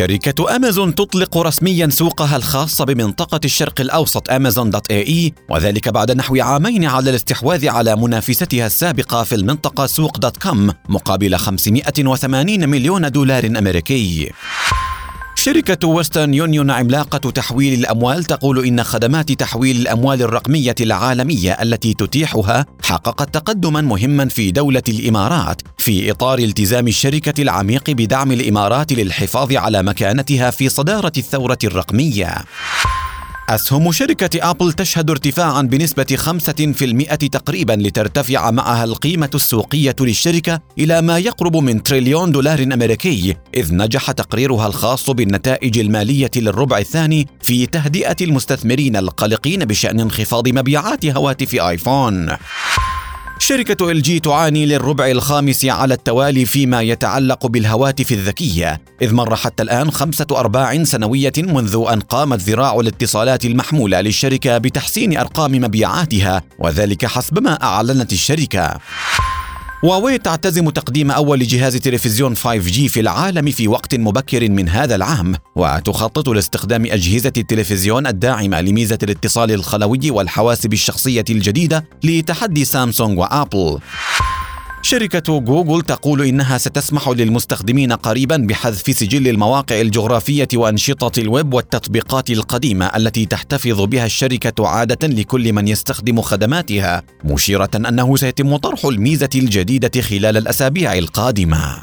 شركة أمازون تطلق رسميا سوقها الخاص بمنطقة الشرق الأوسط أمازون dot AE وذلك بعد نحو عامين على الاستحواذ على منافستها السابقة في المنطقة سوق dot com مقابل 580 مليون دولار أمريكي. شركة ويسترن يونيون عملاقة تحويل الأموال تقول إن خدمات تحويل الأموال الرقمية العالمية التي تتيحها حققت تقدما مهما في دولة الإمارات في إطار التزام الشركة العميق بدعم الإمارات للحفاظ على مكانتها في صدارة الثورة الرقمية. أسهم شركة أبل تشهد ارتفاعا بنسبة 5% تقريبا لترتفع معها القيمة السوقية للشركة إلى ما يقرب من تريليون دولار أمريكي إذ نجح تقريرها الخاص بالنتائج المالية للربع الثاني في تهدئة المستثمرين القلقين بشأن انخفاض مبيعات هواتف آيفون. شركة إل جي تعاني للربع الخامس على التوالي فيما يتعلق بالهواتف الذكية، إذ مر حتى الآن خمسة أرباع سنوية منذ أن قامت ذراع الاتصالات المحمولة للشركة بتحسين أرقام مبيعاتها، وذلك حسب ما أعلنت الشركة. هواوي تعتزم تقديم أول جهاز تلفزيون 5G في العالم في وقت مبكر من هذا العام وتخطط لاستخدام أجهزة التلفزيون الداعمة لميزة الاتصال الخلوي والحواسب الشخصية الجديدة لتحدي سامسونج وآبل. شركة جوجل تقول إنها ستسمح للمستخدمين قريبا بحذف سجل المواقع الجغرافية وأنشطة الويب والتطبيقات القديمة التي تحتفظ بها الشركة عادة لكل من يستخدم خدماتها، مشيرة أنه سيتم طرح الميزة الجديدة خلال الأسابيع القادمة.